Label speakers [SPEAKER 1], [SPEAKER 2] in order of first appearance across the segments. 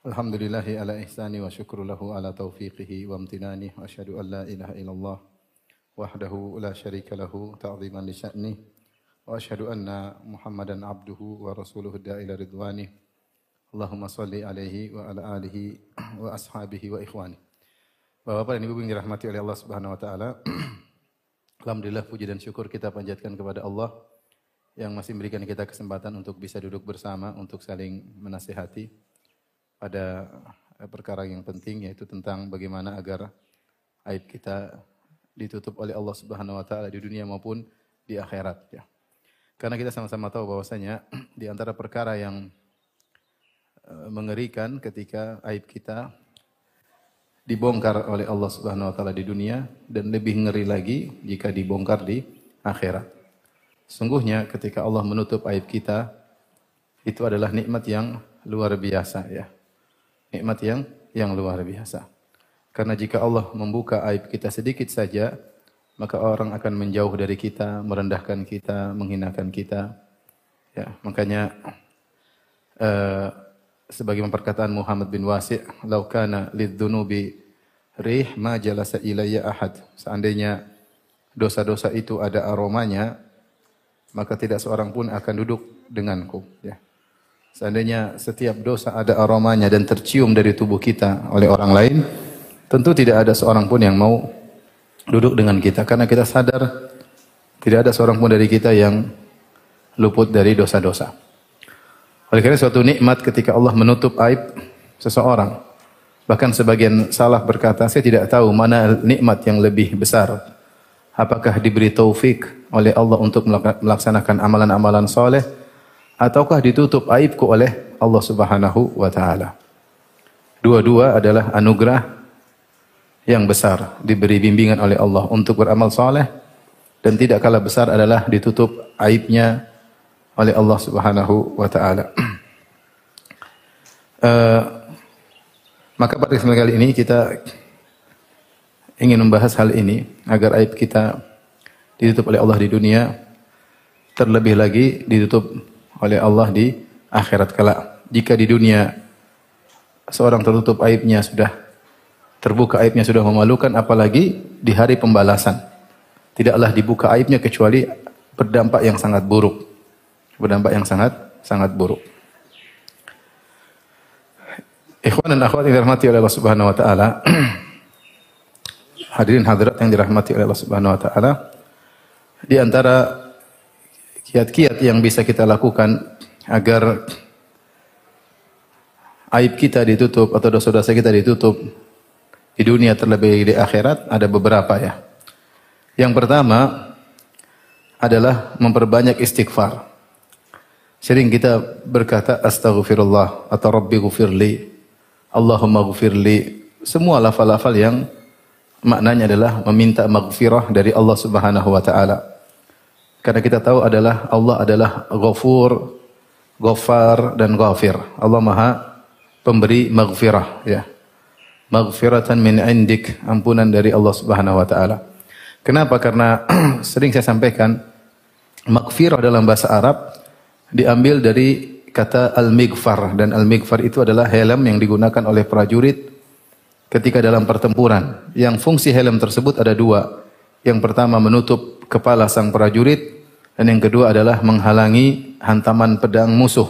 [SPEAKER 1] Alhamdulillahi ala ihsani wa syukru lahu ala taufiqihi wa amtinani wa asyhadu an la ilaha illallah wahdahu la syarika lahu ta'ziman li sya'ni wa asyhadu anna Muhammadan abduhu wa rasuluhu da'ila ridwani. Allahumma salli alaihi wa ala alihi wa ashabihi wa ikhwani. Bapak-bapak dan Ibu yang dirahmati oleh Allah Subhanahu wa taala. Alhamdulillah puji dan syukur kita panjatkan kepada Allah yang masih memberikan kita kesempatan untuk bisa duduk bersama untuk saling menasihati pada perkara yang penting yaitu tentang bagaimana agar aib kita ditutup oleh Allah Subhanahu wa taala di dunia maupun di akhirat ya. Karena kita sama-sama tahu bahwasanya di antara perkara yang eh, mengerikan ketika aib kita dibongkar oleh Allah Subhanahu wa taala di dunia dan lebih ngeri lagi jika dibongkar di akhirat. Sungguhnya ketika Allah menutup aib kita itu adalah nikmat yang luar biasa ya. Nikmat yang yang luar biasa. Karena jika Allah membuka aib kita sedikit saja, maka orang akan menjauh dari kita, merendahkan kita, menghinakan kita. Ya, makanya eh, sebagaimana perkataan Muhammad bin Wasi' "Lau kana lidzunubi rih ma jalasa ilayya ahad." Seandainya dosa-dosa itu ada aromanya, maka tidak seorang pun akan duduk denganku, ya. Seandainya setiap dosa ada aromanya dan tercium dari tubuh kita oleh orang lain, tentu tidak ada seorang pun yang mau duduk dengan kita karena kita sadar tidak ada seorang pun dari kita yang luput dari dosa-dosa. Oleh karena suatu nikmat ketika Allah menutup aib seseorang. Bahkan sebagian salah berkata, saya tidak tahu mana nikmat yang lebih besar. Apakah diberi taufik oleh Allah untuk melaksanakan amalan-amalan soleh, ataukah ditutup aibku oleh Allah Subhanahu wa taala. Dua-dua adalah anugerah yang besar, diberi bimbingan oleh Allah untuk beramal soleh dan tidak kalah besar adalah ditutup aibnya oleh Allah Subhanahu wa taala. uh, maka pada kesempatan kali ini kita ingin membahas hal ini agar aib kita ditutup oleh Allah di dunia terlebih lagi ditutup oleh Allah di akhirat kelak. Jika di dunia seorang tertutup aibnya sudah terbuka aibnya sudah memalukan apalagi di hari pembalasan. Tidaklah dibuka aibnya kecuali berdampak yang sangat buruk. Berdampak yang sangat sangat buruk. Ikhwan dan akhwat yang dirahmati oleh Allah Subhanahu wa taala. Hadirin hadirat yang dirahmati oleh Allah Subhanahu wa taala. Di antara kiat-kiat yang bisa kita lakukan agar aib kita ditutup atau dosa-dosa kita ditutup di dunia terlebih di akhirat ada beberapa ya. Yang pertama adalah memperbanyak istighfar. Sering kita berkata astaghfirullah atau rabbi ghufirli, Allahumma ghufirli. Semua lafal-lafal yang maknanya adalah meminta maghfirah dari Allah Subhanahu wa taala. Karena kita tahu adalah Allah adalah Ghafur, Ghaffar dan Ghafir. Allah Maha pemberi maghfirah ya. Maghfiratan min indik, ampunan dari Allah Subhanahu wa taala. Kenapa? Karena sering saya sampaikan maghfirah dalam bahasa Arab diambil dari kata al-mighfar dan al-mighfar itu adalah helm yang digunakan oleh prajurit ketika dalam pertempuran. Yang fungsi helm tersebut ada dua. Yang pertama menutup kepala sang prajurit dan yang kedua adalah menghalangi hantaman pedang musuh.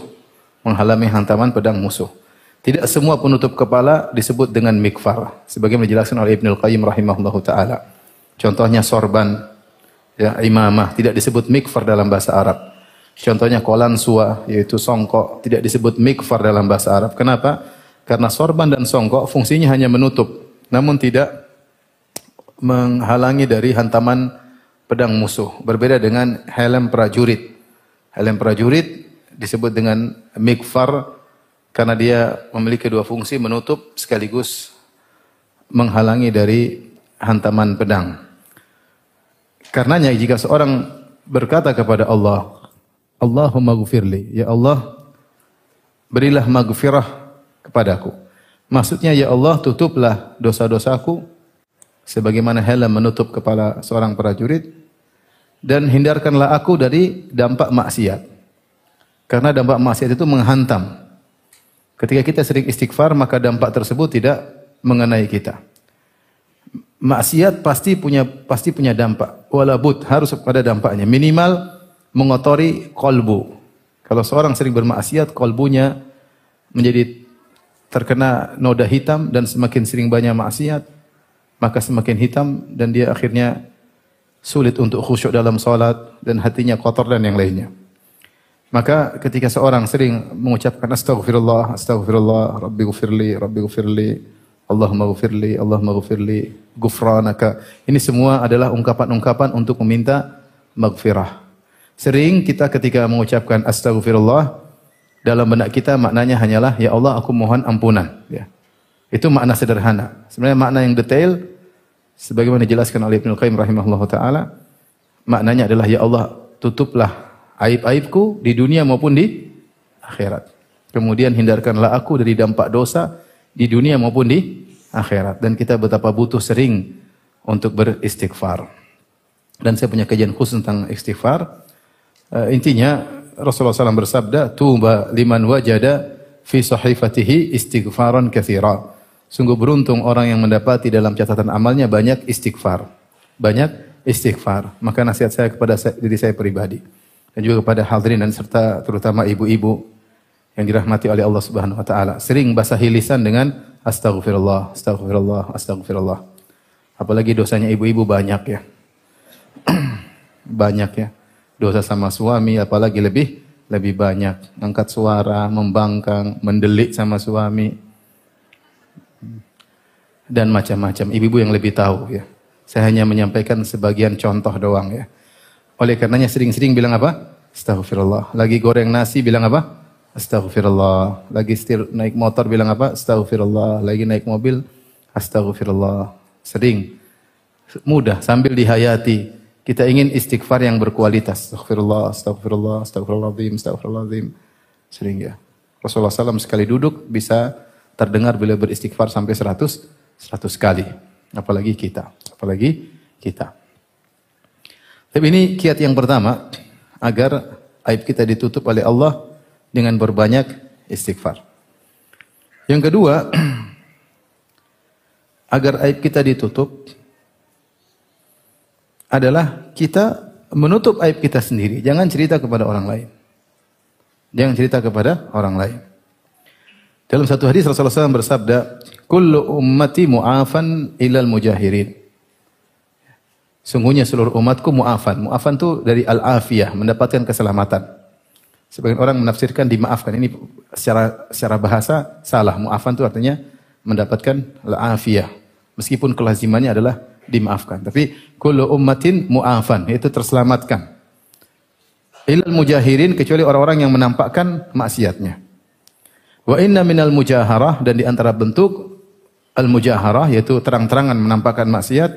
[SPEAKER 1] Menghalangi hantaman pedang musuh. Tidak semua penutup kepala disebut dengan mikfar. Sebagaimana dijelaskan oleh Ibnul Qayyim rahimahullah ta'ala. Contohnya sorban, ya, imamah, tidak disebut mikfar dalam bahasa Arab. Contohnya kolan sua, yaitu songkok, tidak disebut mikfar dalam bahasa Arab. Kenapa? Karena sorban dan songkok fungsinya hanya menutup, namun tidak menghalangi dari hantaman pedang musuh. Berbeda dengan helm prajurit. Helm prajurit disebut dengan mikfar karena dia memiliki dua fungsi menutup sekaligus menghalangi dari hantaman pedang. Karenanya jika seorang berkata kepada Allah, Allahumma gufirli, ya Allah, berilah maghfirah kepadaku. Maksudnya ya Allah tutuplah dosa-dosaku sebagaimana helm menutup kepala seorang prajurit dan hindarkanlah aku dari dampak maksiat. Karena dampak maksiat itu menghantam. Ketika kita sering istighfar maka dampak tersebut tidak mengenai kita. Maksiat pasti punya pasti punya dampak. Walabut harus pada dampaknya. Minimal mengotori kolbu. Kalau seorang sering bermaksiat, kolbunya menjadi terkena noda hitam dan semakin sering banyak maksiat, maka semakin hitam dan dia akhirnya sulit untuk khusyuk dalam salat dan hatinya kotor dan yang lainnya. Maka ketika seorang sering mengucapkan astagfirullah, astagfirullah, rabbi gufirli, rabbi gufirli, Allahumma gufirli, Allahumma gufirli, gufranaka. Ini semua adalah ungkapan-ungkapan untuk meminta maghfirah. Sering kita ketika mengucapkan astagfirullah, dalam benak kita maknanya hanyalah, ya Allah aku mohon ampunan. Ya. Itu makna sederhana. Sebenarnya makna yang detail, sebagaimana dijelaskan oleh Ibnu Qayyim rahimahullah ta'ala, maknanya adalah, ya Allah tutuplah aib-aibku di dunia maupun di akhirat. Kemudian hindarkanlah aku dari dampak dosa di dunia maupun di akhirat. Dan kita betapa butuh sering untuk beristighfar. Dan saya punya kajian khusus tentang istighfar. Uh, intinya Rasulullah SAW bersabda, Tuba liman wajada fi sahifatihi istighfaran kathira. Sungguh beruntung orang yang mendapati dalam catatan amalnya banyak istighfar. Banyak istighfar. Maka nasihat saya kepada saya, diri saya pribadi. Dan juga kepada hadirin dan serta terutama ibu-ibu yang dirahmati oleh Allah Subhanahu wa taala. Sering basahi lisan dengan astagfirullah, astagfirullah, astagfirullah. Apalagi dosanya ibu-ibu banyak ya. banyak ya. Dosa sama suami apalagi lebih lebih banyak. Angkat suara, membangkang, mendelik sama suami. Dan macam-macam. Ibu-ibu yang lebih tahu ya. Saya hanya menyampaikan sebagian contoh doang ya. Oleh karenanya sering-sering bilang apa? Astagfirullah. Lagi goreng nasi bilang apa? Astaghfirullah. Lagi setir naik motor bilang apa? Astaghfirullah. Lagi naik mobil, astaghfirullah. Sering. Mudah sambil dihayati. Kita ingin istighfar yang berkualitas. Astaghfirullah, astaghfirullah, astaghfirullahaladzim, astaghfirullahaladzim. Sering ya. Rasulullah SAW sekali duduk bisa terdengar bila beristighfar sampai 100 100 kali. Apalagi kita. Apalagi kita. Tapi ini kiat yang pertama agar aib kita ditutup oleh Allah dengan berbanyak istighfar. Yang kedua, agar aib kita ditutup adalah kita menutup aib kita sendiri. Jangan cerita kepada orang lain. Jangan cerita kepada orang lain. Dalam satu hadis Rasulullah SAW bersabda, Kullu ummati mu'afan ilal mujahirin. Sungguhnya seluruh umatku mu'afan. Mu'afan itu dari al-afiyah, mendapatkan keselamatan. Sebagian orang menafsirkan dimaafkan. Ini secara secara bahasa salah. Mu'afan itu artinya mendapatkan al-afiyah. Meskipun kelazimannya adalah dimaafkan. Tapi kullu ummatin mu'afan, yaitu terselamatkan. Ilal mujahirin kecuali orang-orang yang menampakkan maksiatnya. Wa inna minal mujaharah dan di antara bentuk al-mujaharah yaitu terang-terangan menampakkan maksiat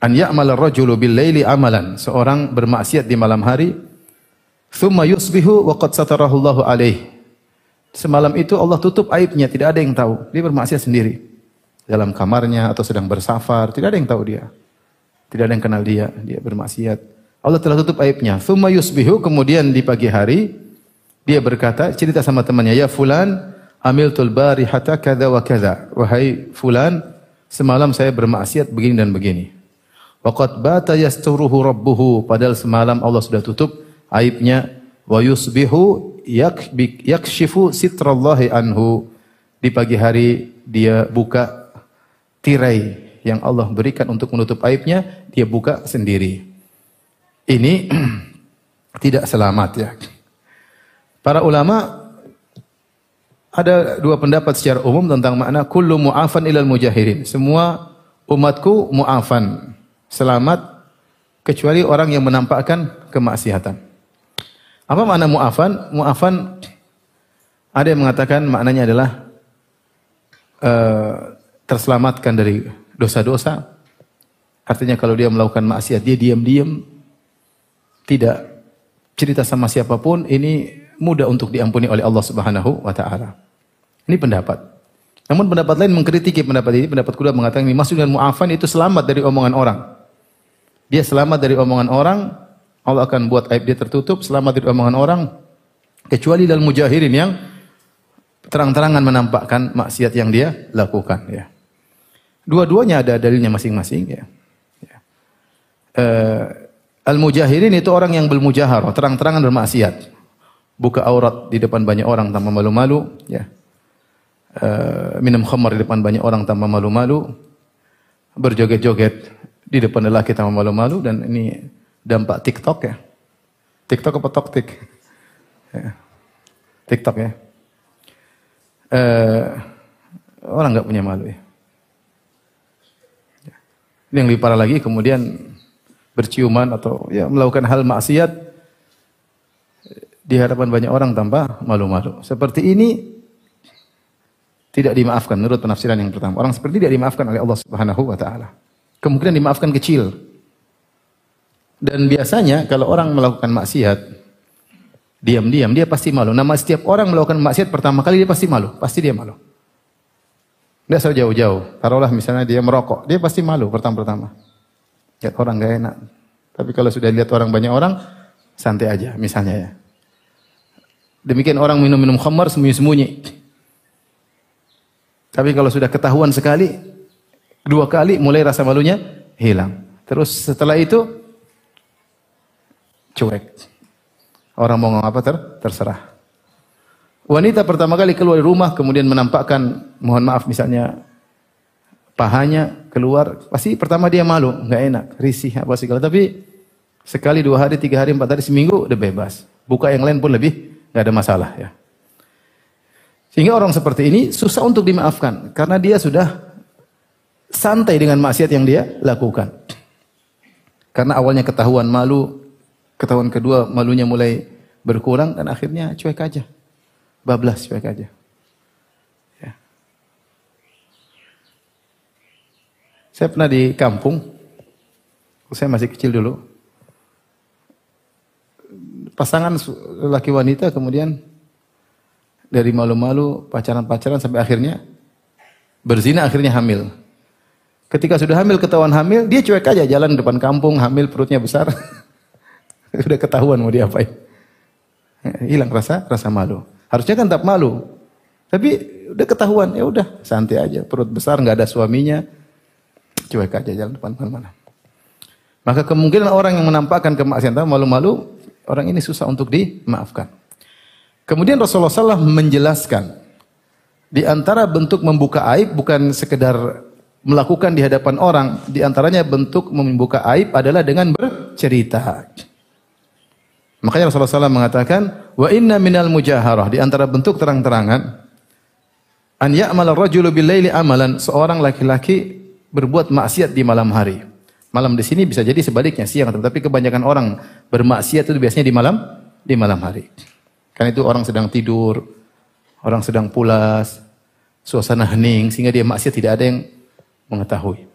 [SPEAKER 1] an ya'mal ar-rajulu bil laili amalan seorang bermaksiat di malam hari Thumma yusbihu wa qad satarahu Allahu alaih. Semalam itu Allah tutup aibnya, tidak ada yang tahu. Dia bermaksiat sendiri. Dalam kamarnya atau sedang bersafar, tidak ada yang tahu dia. Tidak ada yang kenal dia, dia bermaksiat. Allah telah tutup aibnya. Thumma yusbihu, kemudian di pagi hari, dia berkata, cerita sama temannya, Ya fulan, amiltul barihata kada wa kada. Wahai fulan, semalam saya bermaksiat begini dan begini. Waqad bata yasturuhu rabbuhu. Padahal semalam Allah sudah tutup aibnya wa yusbihu yakshifu sitrallahi anhu di pagi hari dia buka tirai yang Allah berikan untuk menutup aibnya dia buka sendiri ini tidak selamat ya para ulama ada dua pendapat secara umum tentang makna kullu mu'afan ilal mujahirin semua umatku mu'afan selamat kecuali orang yang menampakkan kemaksiatan apa makna mu'afan? Mu'afan ada yang mengatakan maknanya adalah uh, terselamatkan dari dosa-dosa. Artinya kalau dia melakukan maksiat, dia diam-diam, tidak cerita sama siapa pun, ini mudah untuk diampuni oleh Allah Subhanahu wa taala. Ini pendapat. Namun pendapat lain mengkritiki pendapat ini. Pendapat kedua mengatakan ini masuk dengan mu'afan itu selamat dari omongan orang. Dia selamat dari omongan orang, Allah akan buat aib dia tertutup, selamat dari omongan orang, kecuali dalam mujahirin yang terang-terangan menampakkan maksiat yang dia lakukan. Ya. Dua-duanya ada dalilnya masing-masing. Ya. Ya. Uh, Al-mujahirin itu orang yang bermujaharah, terang-terangan bermaksiat. Buka aurat di depan banyak orang tanpa malu-malu. Ya. Uh, minum khamar di depan banyak orang tanpa malu-malu. Berjoget-joget di depan lelaki tanpa malu-malu. Dan ini dampak TikTok ya. TikTok apa TokTik? Ya. TikTok ya. Uh, orang nggak punya malu ya. Yang lebih parah lagi kemudian berciuman atau ya melakukan hal maksiat di hadapan banyak orang tanpa malu-malu. Seperti ini tidak dimaafkan menurut penafsiran yang pertama. Orang seperti ini tidak dimaafkan oleh Allah Subhanahu wa taala. Kemungkinan dimaafkan kecil. Dan biasanya kalau orang melakukan maksiat diam-diam dia pasti malu. Nama setiap orang melakukan maksiat pertama kali dia pasti malu, pasti dia malu. Tidak usah jauh-jauh. Taruhlah misalnya dia merokok, dia pasti malu pertama-pertama. Lihat orang gak enak. Tapi kalau sudah lihat orang banyak orang, santai aja misalnya ya. Demikian orang minum-minum khamar sembunyi-sembunyi. Tapi kalau sudah ketahuan sekali, dua kali mulai rasa malunya hilang. Terus setelah itu cuek. Orang mau ngomong apa ter terserah. Wanita pertama kali keluar dari rumah kemudian menampakkan mohon maaf misalnya pahanya keluar pasti pertama dia malu nggak enak risih apa segala tapi sekali dua hari tiga hari empat hari seminggu udah bebas buka yang lain pun lebih nggak ada masalah ya sehingga orang seperti ini susah untuk dimaafkan karena dia sudah santai dengan maksiat yang dia lakukan karena awalnya ketahuan malu ketahuan kedua malunya mulai berkurang dan akhirnya cuek aja bablas cuek aja. Ya. Saya pernah di kampung, saya masih kecil dulu. Pasangan laki wanita kemudian dari malu-malu pacaran-pacaran sampai akhirnya berzina akhirnya hamil. Ketika sudah hamil ketahuan hamil, dia cuek aja jalan depan kampung, hamil perutnya besar. Sudah ketahuan mau diapain. Hilang rasa rasa malu. Harusnya kan tak malu. Tapi udah ketahuan, ya udah santai aja. Perut besar nggak ada suaminya, cuek aja jalan depan mana. Maka kemungkinan orang yang menampakkan kemaksiatan malu-malu, orang ini susah untuk dimaafkan. Kemudian Rasulullah SAW menjelaskan di antara bentuk membuka aib bukan sekedar melakukan di hadapan orang, di antaranya bentuk membuka aib adalah dengan bercerita. Makanya Rasulullah SAW mengatakan, wa inna minal mujaharah di antara bentuk terang-terangan an ya'mal ar-rajulu bil amalan seorang laki-laki berbuat maksiat di malam hari. Malam di sini bisa jadi sebaliknya siang, tapi kebanyakan orang bermaksiat itu biasanya di malam di malam hari. Karena itu orang sedang tidur, orang sedang pulas, suasana hening sehingga dia maksiat tidak ada yang mengetahui.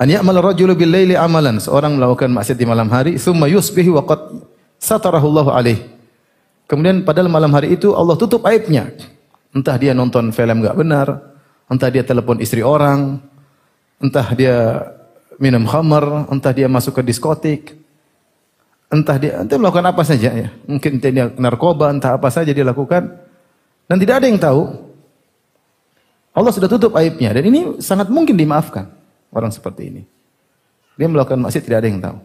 [SPEAKER 1] An ya'mal rajulu bil laili amalan, seorang melakukan maksiat di malam hari, thumma yusbihu wa qad satarahu Allah alaih. Kemudian pada malam hari itu Allah tutup aibnya. Entah dia nonton film enggak benar, entah dia telepon istri orang, entah dia minum khamar, entah dia masuk ke diskotik, entah dia entah melakukan apa saja ya. Mungkin dia narkoba, entah apa saja dia lakukan dan tidak ada yang tahu. Allah sudah tutup aibnya dan ini sangat mungkin dimaafkan. Orang seperti ini. Dia melakukan maksiat tidak ada yang tahu.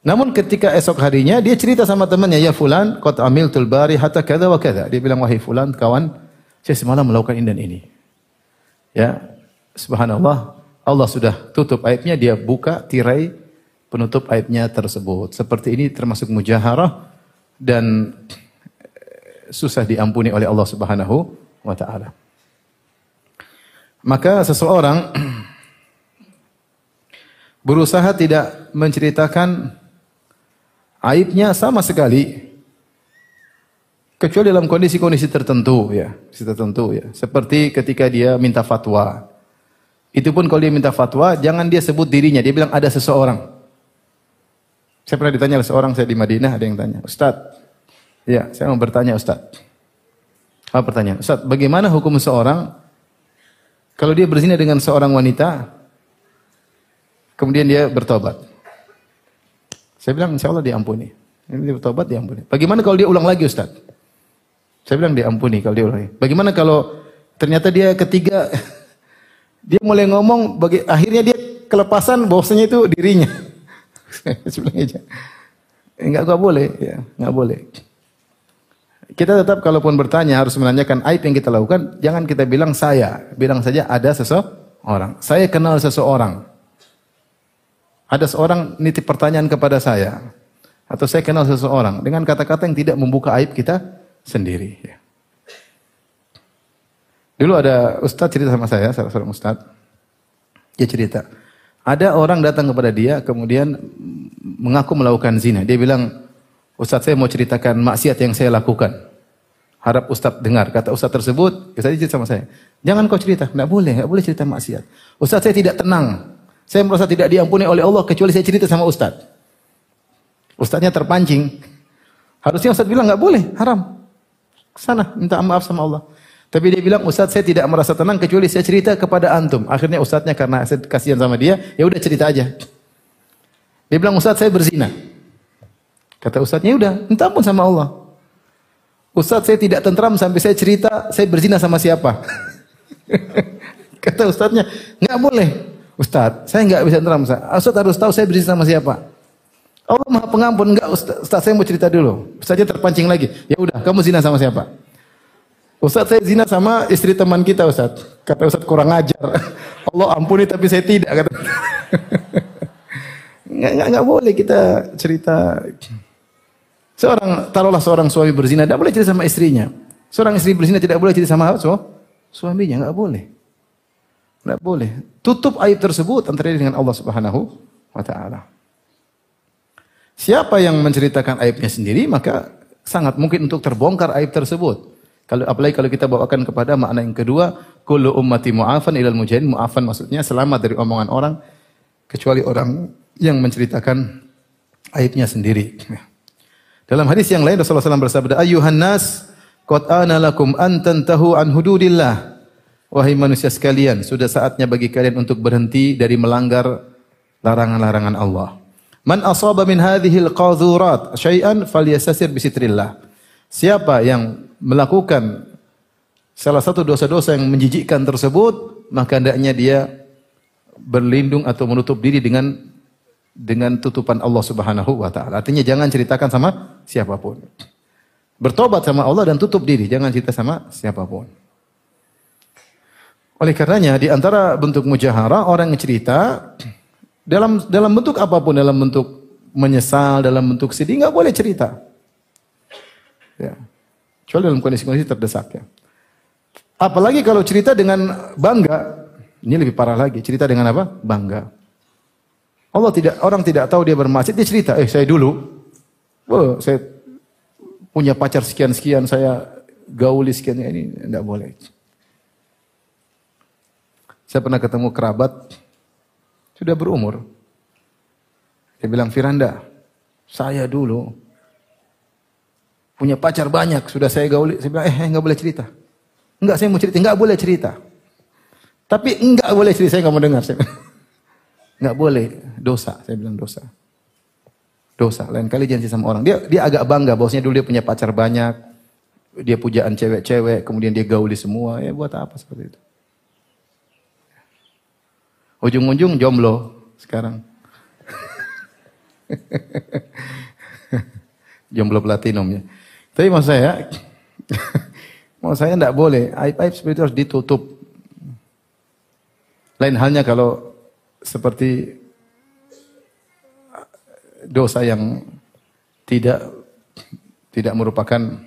[SPEAKER 1] Namun ketika esok harinya dia cerita sama temannya, ya fulan, qad amiltul bari hatta kada wa kada. Dia bilang wahai fulan, kawan, saya semalam melakukan ini dan ini. Ya, subhanallah, Allah sudah tutup aibnya, dia buka tirai penutup aibnya tersebut. Seperti ini termasuk mujaharah dan susah diampuni oleh Allah Subhanahu wa taala. Maka seseorang berusaha tidak menceritakan aibnya sama sekali kecuali dalam kondisi-kondisi tertentu ya, tertentu ya. Seperti ketika dia minta fatwa. Itu pun kalau dia minta fatwa, jangan dia sebut dirinya. Dia bilang ada seseorang. Saya pernah ditanya oleh seorang saya di Madinah, ada yang tanya, Ustaz, ya saya mau bertanya Ustaz. Apa pertanyaan? Ustaz, bagaimana hukum seorang kalau dia berzina dengan seorang wanita, kemudian dia bertobat? Saya bilang, insya Allah diampuni. Ini dia bertobat, diampuni. Bagaimana kalau dia ulang lagi Ustaz? Saya bilang diampuni kalau dia ulang lagi. Bagaimana kalau ternyata dia ketiga, dia mulai ngomong, bagi, akhirnya dia kelepasan bahwasanya itu dirinya. Enggak, enggak boleh, ya, enggak boleh. Kita tetap kalaupun bertanya harus menanyakan aib yang kita lakukan, jangan kita bilang saya, bilang saja ada seseorang. Saya kenal seseorang. Ada seorang nitip pertanyaan kepada saya. Atau saya kenal seseorang. Dengan kata-kata yang tidak membuka aib kita sendiri. Ya. Dulu ada ustadz cerita sama saya, salah seorang ustadz. Dia cerita. Ada orang datang kepada dia, kemudian mengaku melakukan zina. Dia bilang, Ustadz saya mau ceritakan maksiat yang saya lakukan. Harap Ustadz dengar. Kata Ustadz tersebut, Ustadz cerita sama saya. Jangan kau cerita, tidak boleh, tidak boleh cerita maksiat. Ustadz saya tidak tenang. Saya merasa tidak diampuni oleh Allah kecuali saya cerita sama Ustadz. Ustadznya terpancing. Harusnya Ustadz bilang nggak boleh, haram. Sana minta maaf sama Allah. Tapi dia bilang Ustadz saya tidak merasa tenang kecuali saya cerita kepada antum. Akhirnya Ustadznya karena saya kasihan sama dia, ya udah cerita aja. Dia bilang Ustadz saya berzina. Kata Ustadznya udah minta ampun sama Allah. Ustadz saya tidak tentram sampai saya cerita saya berzina sama siapa. Kata Ustadznya nggak boleh. Ustadz, saya nggak bisa tentram. Ustadz harus tahu saya berzina sama siapa. Allah maha pengampun. Enggak, Ustadz, Ustadz saya mau cerita dulu. Ustadznya terpancing lagi. Ya udah, kamu zina sama siapa? Ustadz saya zina sama istri teman kita Ustadz. Kata Ustadz kurang ajar. Allah ampuni tapi saya tidak. Kata. nggak, nggak, nggak boleh kita cerita. Seorang, taruhlah seorang suami berzina, tidak boleh cerita sama istrinya. Seorang istri berzina tidak boleh cerita sama so, suaminya, nggak boleh. Tidak boleh. Tutup aib tersebut antara dengan Allah Subhanahu wa taala. Siapa yang menceritakan aibnya sendiri maka sangat mungkin untuk terbongkar aib tersebut. Kalau apalagi kalau kita bawakan kepada makna yang kedua, kullu ummati mu'afan ilal mujahidin. Mu'afan maksudnya selamat dari omongan orang kecuali orang yang menceritakan aibnya sendiri. Dalam hadis yang lain Rasulullah SAW bersabda, "Ayyuhan nas, qad ana lakum an tantahu an hududillah." Wahai manusia sekalian, sudah saatnya bagi kalian untuk berhenti dari melanggar larangan-larangan Allah. Man asaba min hadhil qadhurat syai'an falyastasir bisitrillah. Siapa yang melakukan salah satu dosa-dosa yang menjijikkan tersebut, maka hendaknya dia berlindung atau menutup diri dengan dengan tutupan Allah Subhanahu wa taala. Artinya jangan ceritakan sama siapa pun. Bertobat sama Allah dan tutup diri, jangan cerita sama siapa pun. Oleh karenanya di antara bentuk mujahara orang yang cerita dalam dalam bentuk apa pun, dalam bentuk menyesal, dalam bentuk sedih nggak boleh cerita. Ya. Kecuali dalam kondisi-kondisi terdesak ya. Apalagi kalau cerita dengan bangga, ini lebih parah lagi. Cerita dengan apa? Bangga. Allah tidak orang tidak tahu dia bermaksud, dia cerita, "Eh, saya dulu oh, saya punya pacar sekian-sekian, saya gauli sekian ini tidak boleh." Saya pernah ketemu kerabat sudah berumur. Dia bilang, "Firanda, saya dulu punya pacar banyak, sudah saya gauli." Saya bilang, "Eh, enggak boleh cerita." Enggak, saya mau cerita, enggak boleh cerita. Tapi enggak boleh cerita, saya enggak mau dengar. Saya enggak boleh, dosa. Saya bilang dosa. Dosa. Lain kali jangan sama orang. Dia dia agak bangga bahwasanya dulu dia punya pacar banyak. Dia pujaan cewek-cewek, kemudian dia gauli semua. Ya buat apa seperti itu? Ujung-ujung jomblo sekarang. jomblo platinum ya. Tapi maksud saya, maksud saya tidak boleh. Aib-aib seperti itu harus ditutup. Lain halnya kalau seperti dosa yang tidak tidak merupakan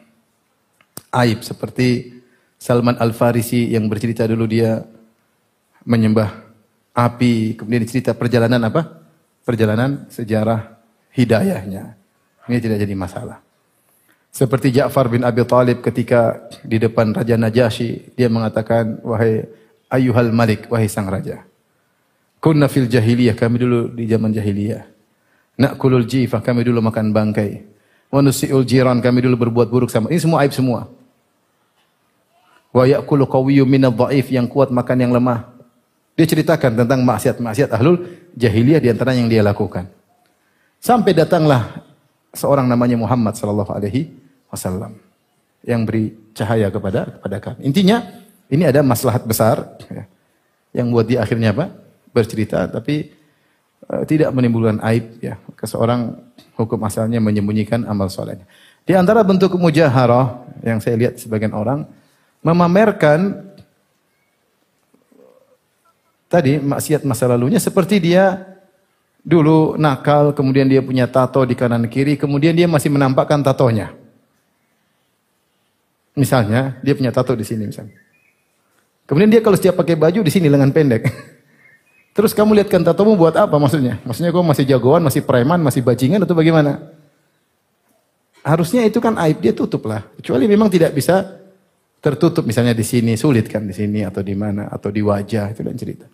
[SPEAKER 1] aib seperti Salman Al Farisi yang bercerita dulu dia menyembah api, kemudian cerita perjalanan apa? Perjalanan sejarah hidayahnya. Ini tidak jadi masalah. Seperti Ja'far bin Abi Talib ketika di depan Raja Najasyi, dia mengatakan, wahai ayuhal malik, wahai sang raja. Kunna fil jahiliyah, kami dulu di zaman jahiliyah. Na'kulul jifah, kami dulu makan bangkai. Wa nusi'ul jiran, kami dulu berbuat buruk sama. Ini semua aib semua. Wa ya'kulu qawiyyu minadh dha'if, yang kuat makan yang lemah. Dia ceritakan tentang maksiat-maksiat ahlul jahiliyah di antara yang dia lakukan. Sampai datanglah seorang namanya Muhammad sallallahu alaihi wasallam yang beri cahaya kepada kepada kami. Intinya ini ada maslahat besar ya, yang buat dia akhirnya apa? bercerita tapi uh, tidak menimbulkan aib ya ke seorang hukum asalnya menyembunyikan amal solehnya. Di antara bentuk mujaharah yang saya lihat sebagian orang memamerkan tadi maksiat masa lalunya seperti dia dulu nakal, kemudian dia punya tato di kanan kiri, kemudian dia masih menampakkan tatonya. Misalnya, dia punya tato di sini misalnya. Kemudian dia kalau setiap pakai baju di sini lengan pendek. Terus kamu lihatkan tatomu buat apa maksudnya? Maksudnya kamu masih jagoan, masih preman, masih bajingan atau bagaimana? Harusnya itu kan aib dia tutup lah. Kecuali memang tidak bisa tertutup misalnya di sini sulit kan di sini atau di mana atau di wajah itu dan cerita.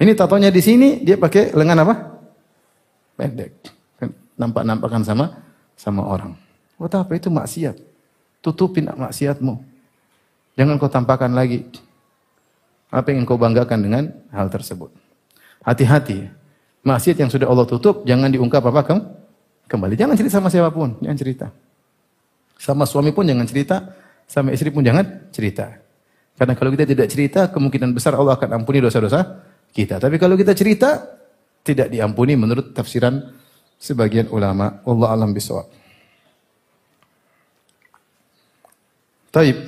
[SPEAKER 1] Ini tatonya di sini dia pakai lengan apa? Pendek. Kan nampak-nampakan sama sama orang. Buat apa itu maksiat? Tutupin maksiatmu. Jangan kau tampakkan lagi. Apa yang kau banggakan dengan hal tersebut? Hati-hati. Maksiat yang sudah Allah tutup, jangan diungkap apa kamu kembali. Jangan cerita sama siapa pun, jangan cerita. Sama suami pun jangan cerita, sama istri pun jangan cerita. Karena kalau kita tidak cerita, kemungkinan besar Allah akan ampuni dosa-dosa kita. Tapi kalau kita cerita, tidak diampuni menurut tafsiran sebagian ulama. Allah alam bisawab. Taib.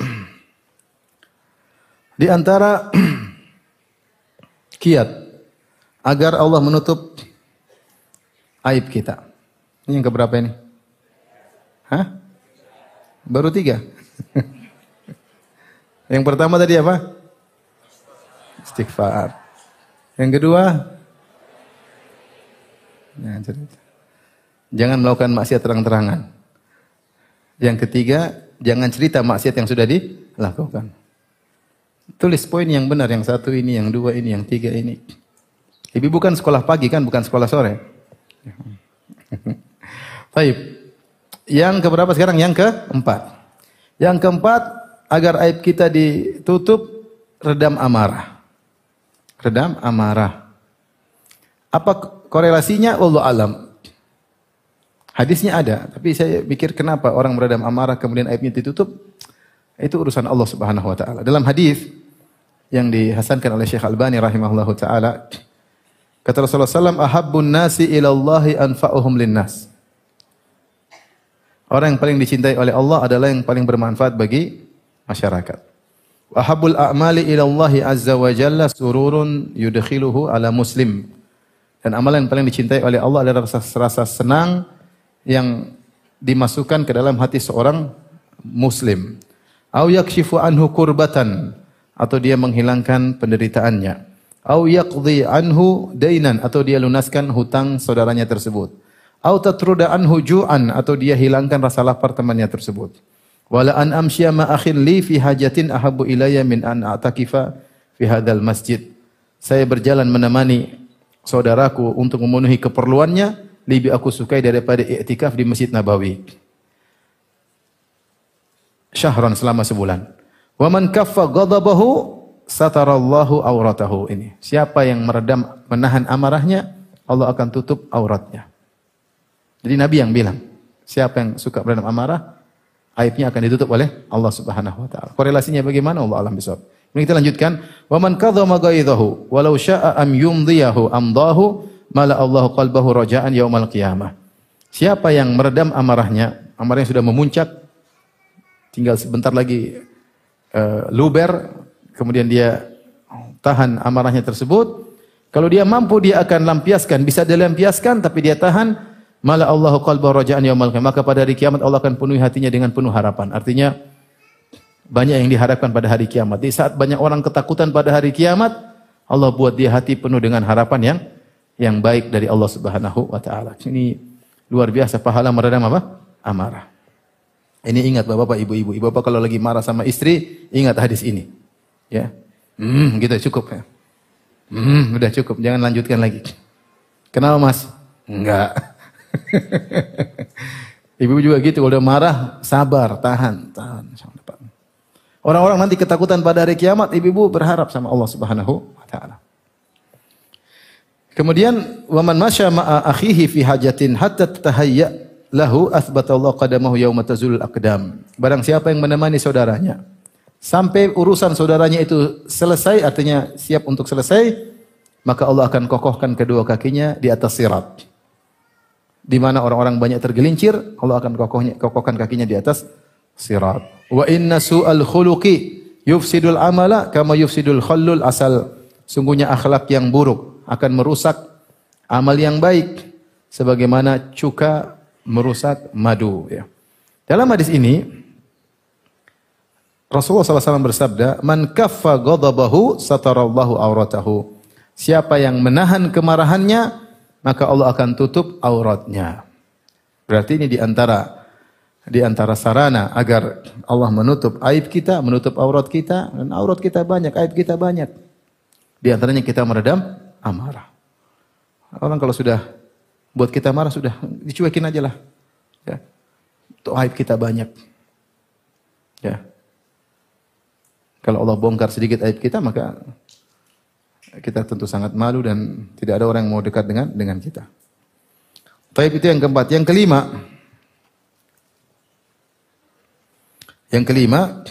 [SPEAKER 1] Di antara kiat agar Allah menutup aib kita. Ini yang keberapa ini? Hah? Baru tiga. yang pertama tadi apa? Istighfar. Yang kedua? Ya, jangan melakukan maksiat terang-terangan. Yang ketiga, jangan cerita maksiat yang sudah dilakukan. Tulis poin yang benar, yang satu ini, yang dua ini, yang tiga ini. Ibu bukan sekolah pagi kan, bukan sekolah sore. Baik. Yang keberapa sekarang? Yang keempat. Yang keempat, agar aib kita ditutup, redam amarah. Redam amarah. Apa korelasinya? Allah alam. Hadisnya ada, tapi saya pikir kenapa orang meredam amarah kemudian aibnya ditutup? Itu urusan Allah Subhanahu wa taala. Dalam hadis yang dihasankan oleh Syekh Albani rahimahullahu taala kata Rasulullah sallam ahabbun nasi ila Allahi anfa'uhum linnas. Orang yang paling dicintai oleh Allah adalah yang paling bermanfaat bagi masyarakat. Ahabbul a'mali ila Allahi azza wa jalla sururun yudkhiluhu ala muslim. Dan amalan yang paling dicintai oleh Allah adalah rasa, rasa senang yang dimasukkan ke dalam hati seorang muslim. Au yakshifu anhu kurbatan atau dia menghilangkan penderitaannya. Au yaqdi anhu dainan atau dia lunaskan hutang saudaranya tersebut. Au tatruda anhu ju'an atau dia hilangkan rasa lapar temannya tersebut. Wala an amsya ma akhin li fi hajatin ahabbu ilayya min an a'takifa fi hadzal masjid. Saya berjalan menemani saudaraku untuk memenuhi keperluannya, lebih aku sukai daripada i'tikaf di Masjid Nabawi. Syahran selama sebulan. Wa man kaffa ghadabahu satarallahu auratahu ini. Siapa yang meredam menahan amarahnya, Allah akan tutup auratnya. Jadi Nabi yang bilang, siapa yang suka meredam amarah, aibnya akan ditutup oleh Allah Subhanahu wa taala. Korelasinya bagaimana? Allah alam bisawab. Ini kita lanjutkan, wa man kadzama ghaidhahu walau syaa'a am yumdiyahu amdahu mala Allahu qalbahu raja'an yaumal qiyamah. Siapa yang meredam amarahnya, amarahnya sudah memuncak, tinggal sebentar lagi uh, luber, kemudian dia tahan amarahnya tersebut. Kalau dia mampu dia akan lampiaskan, bisa dia lampiaskan tapi dia tahan, mala Allahu qalba raja'an yaumal qiyamah. Maka pada hari kiamat Allah akan penuhi hatinya dengan penuh harapan. Artinya banyak yang diharapkan pada hari kiamat. Di saat banyak orang ketakutan pada hari kiamat, Allah buat dia hati penuh dengan harapan yang yang baik dari Allah Subhanahu wa taala. Ini luar biasa pahala meredam apa? Amarah. Ini ingat Bapak-bapak, Ibu-ibu. Ibu-bapak kalau lagi marah sama istri, ingat hadis ini. Ya. Hmm, gitu cukup ya. Hmm, udah cukup, jangan lanjutkan lagi. Kenapa mas? Enggak. Ibu juga gitu, kalau udah marah, sabar, tahan, tahan. Orang-orang nanti ketakutan pada hari kiamat, ibu-ibu berharap sama Allah Subhanahu wa taala. Kemudian waman masya ma'a akhihi fi hajatin hatta tatahayya lahu athbatallahu qadamahu yauma tazulul aqdam. Barang siapa yang menemani saudaranya sampai urusan saudaranya itu selesai artinya siap untuk selesai maka Allah akan kokohkan kedua kakinya di atas sirat. Di mana orang-orang banyak tergelincir, Allah akan kokohnya, kokohkan kakinya di atas sirat. Wa inna su'al khuluqi yufsidul amala kama yufsidul khallul asal. Sungguhnya akhlak yang buruk akan merusak amal yang baik sebagaimana cuka merusak madu ya. Dalam hadis ini Rasulullah SAW bersabda, "Man kaffa ghadabahu satarallahu auratahu." Siapa yang menahan kemarahannya, maka Allah akan tutup auratnya. Berarti ini di antara di antara sarana agar Allah menutup aib kita, menutup aurat kita, dan aurat kita banyak, aib kita banyak. Di antaranya kita meredam amarah. Orang kalau sudah buat kita marah sudah dicuekin aja lah. Ya. Untuk aib kita banyak. Ya. Kalau Allah bongkar sedikit aib kita maka kita tentu sangat malu dan tidak ada orang yang mau dekat dengan dengan kita. Taib itu yang keempat. Yang kelima, yang kelima,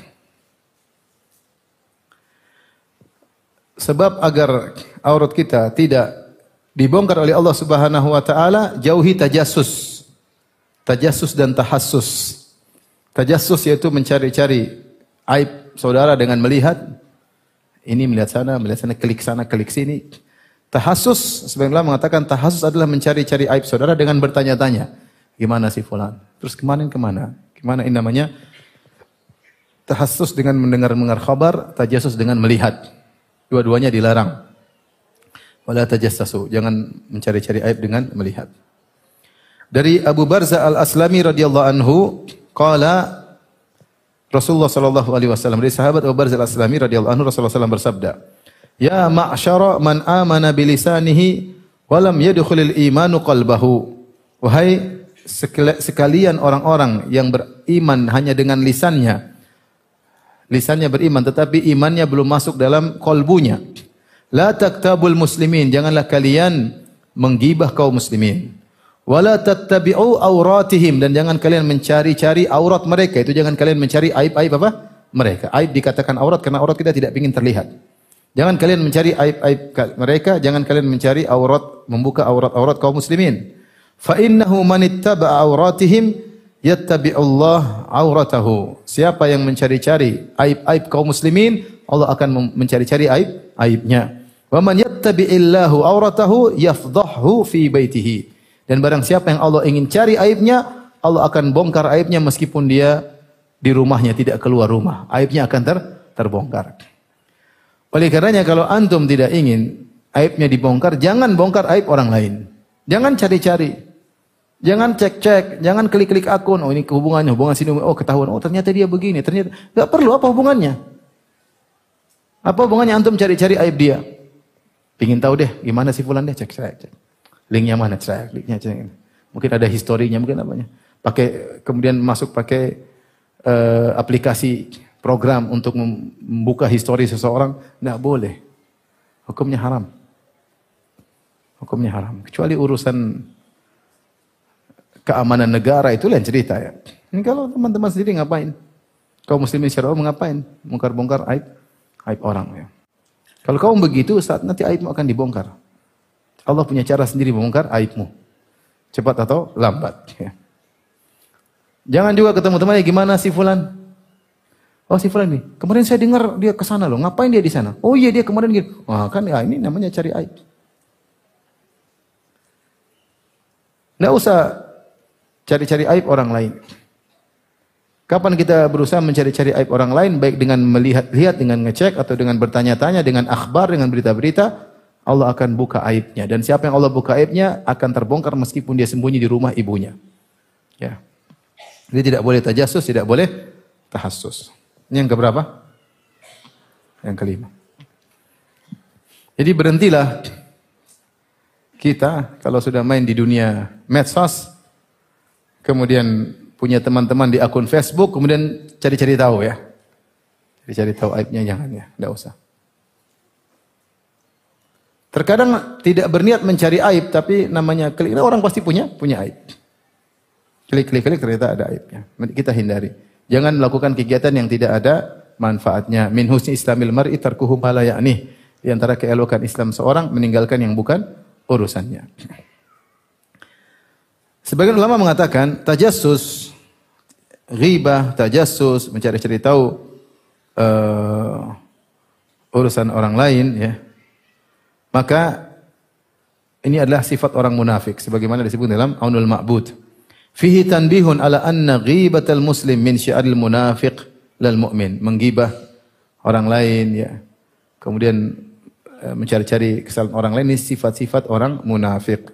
[SPEAKER 1] sebab agar aurat kita tidak dibongkar oleh Allah Subhanahu wa taala, jauhi tajassus. Tajassus dan tahassus. Tajassus yaitu mencari-cari aib saudara dengan melihat ini melihat sana, melihat sana, klik sana, klik sini. Tahassus, sebenarnya mengatakan tahassus adalah mencari-cari aib saudara dengan bertanya-tanya. Gimana si fulan? Terus kemarin ke mana? Gimana ini namanya? Tahassus dengan mendengar-dengar kabar, tajassus dengan melihat. Dua-duanya dilarang. Wala tajassasu. Jangan mencari-cari aib dengan melihat. Dari Abu Barza Al-Aslami radhiyallahu anhu qala Rasulullah sallallahu alaihi wasallam dari sahabat Abu Barza Al-Aslami radhiyallahu anhu Rasulullah sallallahu bersabda, "Ya ma'syara man amana bilisanihi wa lam yadkhulil imanu qalbahu." Wahai sekalian orang-orang yang beriman hanya dengan lisannya, lisannya beriman tetapi imannya belum masuk dalam kolbunya. La taktabul muslimin, janganlah kalian menggibah kaum muslimin. Wala tattabi'u auratihim dan jangan kalian mencari-cari aurat mereka. Itu jangan kalian mencari aib-aib apa? Mereka. Aib dikatakan aurat karena aurat kita tidak ingin terlihat. Jangan kalian mencari aib-aib mereka, jangan kalian mencari aurat membuka aurat-aurat kaum muslimin. Fa innahu man ittaba'a auratihim yattabi'ullah auratahu. Siapa yang mencari-cari aib-aib kaum muslimin, Allah akan mencari-cari aib aibnya. Wa man yattabi'illahu auratahu yafdhahu fi baitihi. Dan barang siapa yang Allah ingin cari aibnya, Allah akan bongkar aibnya meskipun dia di rumahnya tidak keluar rumah. Aibnya akan ter terbongkar. Oleh karenanya kalau antum tidak ingin aibnya dibongkar, jangan bongkar aib orang lain. Jangan cari-cari. Jangan cek-cek, jangan klik-klik akun. Oh ini hubungannya, hubungan sini. Oh ketahuan, oh ternyata dia begini. Ternyata nggak perlu apa hubungannya? Apa hubungannya antum cari-cari aib dia? Pingin tahu deh gimana si fulan deh cek cek. cek. Linknya mana cek, linknya cek. Mungkin ada historinya, mungkin apanya. Pakai kemudian masuk pakai uh, aplikasi program untuk membuka histori seseorang, nggak boleh. Hukumnya haram. Hukumnya haram. Kecuali urusan keamanan negara itu lain cerita ya. Ini kalau teman-teman sendiri ngapain? Kau muslimin secara umum ngapain? Bongkar-bongkar aib aib orang ya. Kalau kau begitu saat nanti aibmu akan dibongkar. Allah punya cara sendiri membongkar aibmu. Cepat atau lambat. Jangan juga ketemu temannya gimana si fulan? Oh si fulan nih, kemarin saya dengar dia ke sana loh. Ngapain dia di sana? Oh iya dia kemarin gitu. Wah kan ya ini namanya cari aib. Nggak usah cari-cari aib orang lain. Kapan kita berusaha mencari-cari aib orang lain baik dengan melihat-lihat, dengan ngecek atau dengan bertanya-tanya, dengan akhbar, dengan berita-berita, Allah akan buka aibnya dan siapa yang Allah buka aibnya akan terbongkar meskipun dia sembunyi di rumah ibunya. Ya. Dia tidak boleh tajasus, tidak boleh tahassus. Ini yang keberapa? Yang kelima. Jadi berhentilah kita kalau sudah main di dunia medsos, kemudian punya teman-teman di akun Facebook, kemudian cari-cari tahu ya. Cari-cari tahu aibnya jangan ya, tidak usah. Terkadang tidak berniat mencari aib, tapi namanya klik. Orang pasti punya punya aib. Klik klik klik ternyata ada aibnya. Kita hindari. Jangan melakukan kegiatan yang tidak ada manfaatnya. Min husni islamil mar'i tarkuhu ma ya'nih. Di antara keelokan Islam seorang meninggalkan yang bukan urusannya. Sebagian ulama mengatakan tajassus, ghibah, tajassus, mencari-cari tahu uh, urusan orang lain ya maka ini adalah sifat orang munafik sebagaimana disebut dalam Aunul Ma'bud. Fihi tanbihun ala anna ghibatal muslim min syi'aril munafiq lal mu'min. Menggibah orang lain ya. Kemudian eh, mencari-cari kesalahan orang lain ini sifat-sifat orang munafik.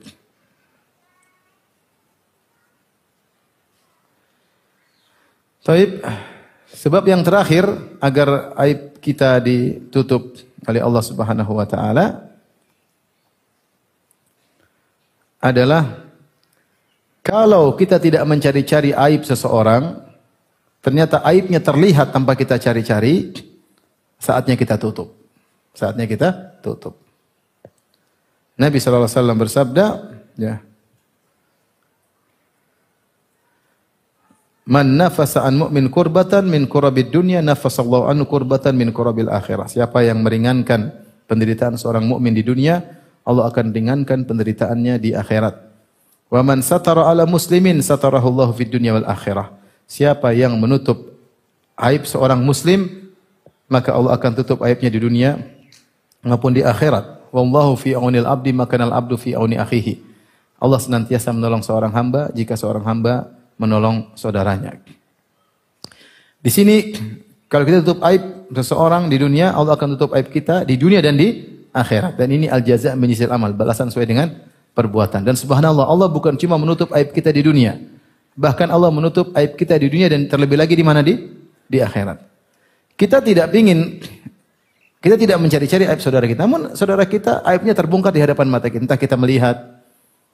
[SPEAKER 1] Taib. Sebab yang terakhir agar aib kita ditutup oleh Allah Subhanahu wa taala adalah kalau kita tidak mencari-cari aib seseorang, ternyata aibnya terlihat tanpa kita cari-cari, saatnya kita tutup. Saatnya kita tutup. Nabi SAW bersabda, ya, Man nafasa an mu'min kurbatan min kurabid dunya nafasallahu anhu kurbatan min kurabil akhirah. Siapa yang meringankan penderitaan seorang mukmin di dunia, Allah akan ringankan penderitaannya di akhirat. Wa man satara ala muslimin satarahu Allah fid dunya wal akhirah. Siapa yang menutup aib seorang muslim, maka Allah akan tutup aibnya di dunia maupun di akhirat. Wallahu fi aunil abdi makanal abdu fi auni akhihi. Allah senantiasa menolong seorang hamba jika seorang hamba menolong saudaranya. Di sini kalau kita tutup aib seseorang di dunia, Allah akan tutup aib kita di dunia dan di akhirat. Dan ini al jaza menyisil amal, balasan sesuai dengan perbuatan. Dan subhanallah, Allah bukan cuma menutup aib kita di dunia. Bahkan Allah menutup aib kita di dunia dan terlebih lagi di mana di di akhirat. Kita tidak ingin kita tidak mencari-cari aib saudara kita. Namun saudara kita aibnya terbongkar di hadapan mata kita. Entah kita melihat,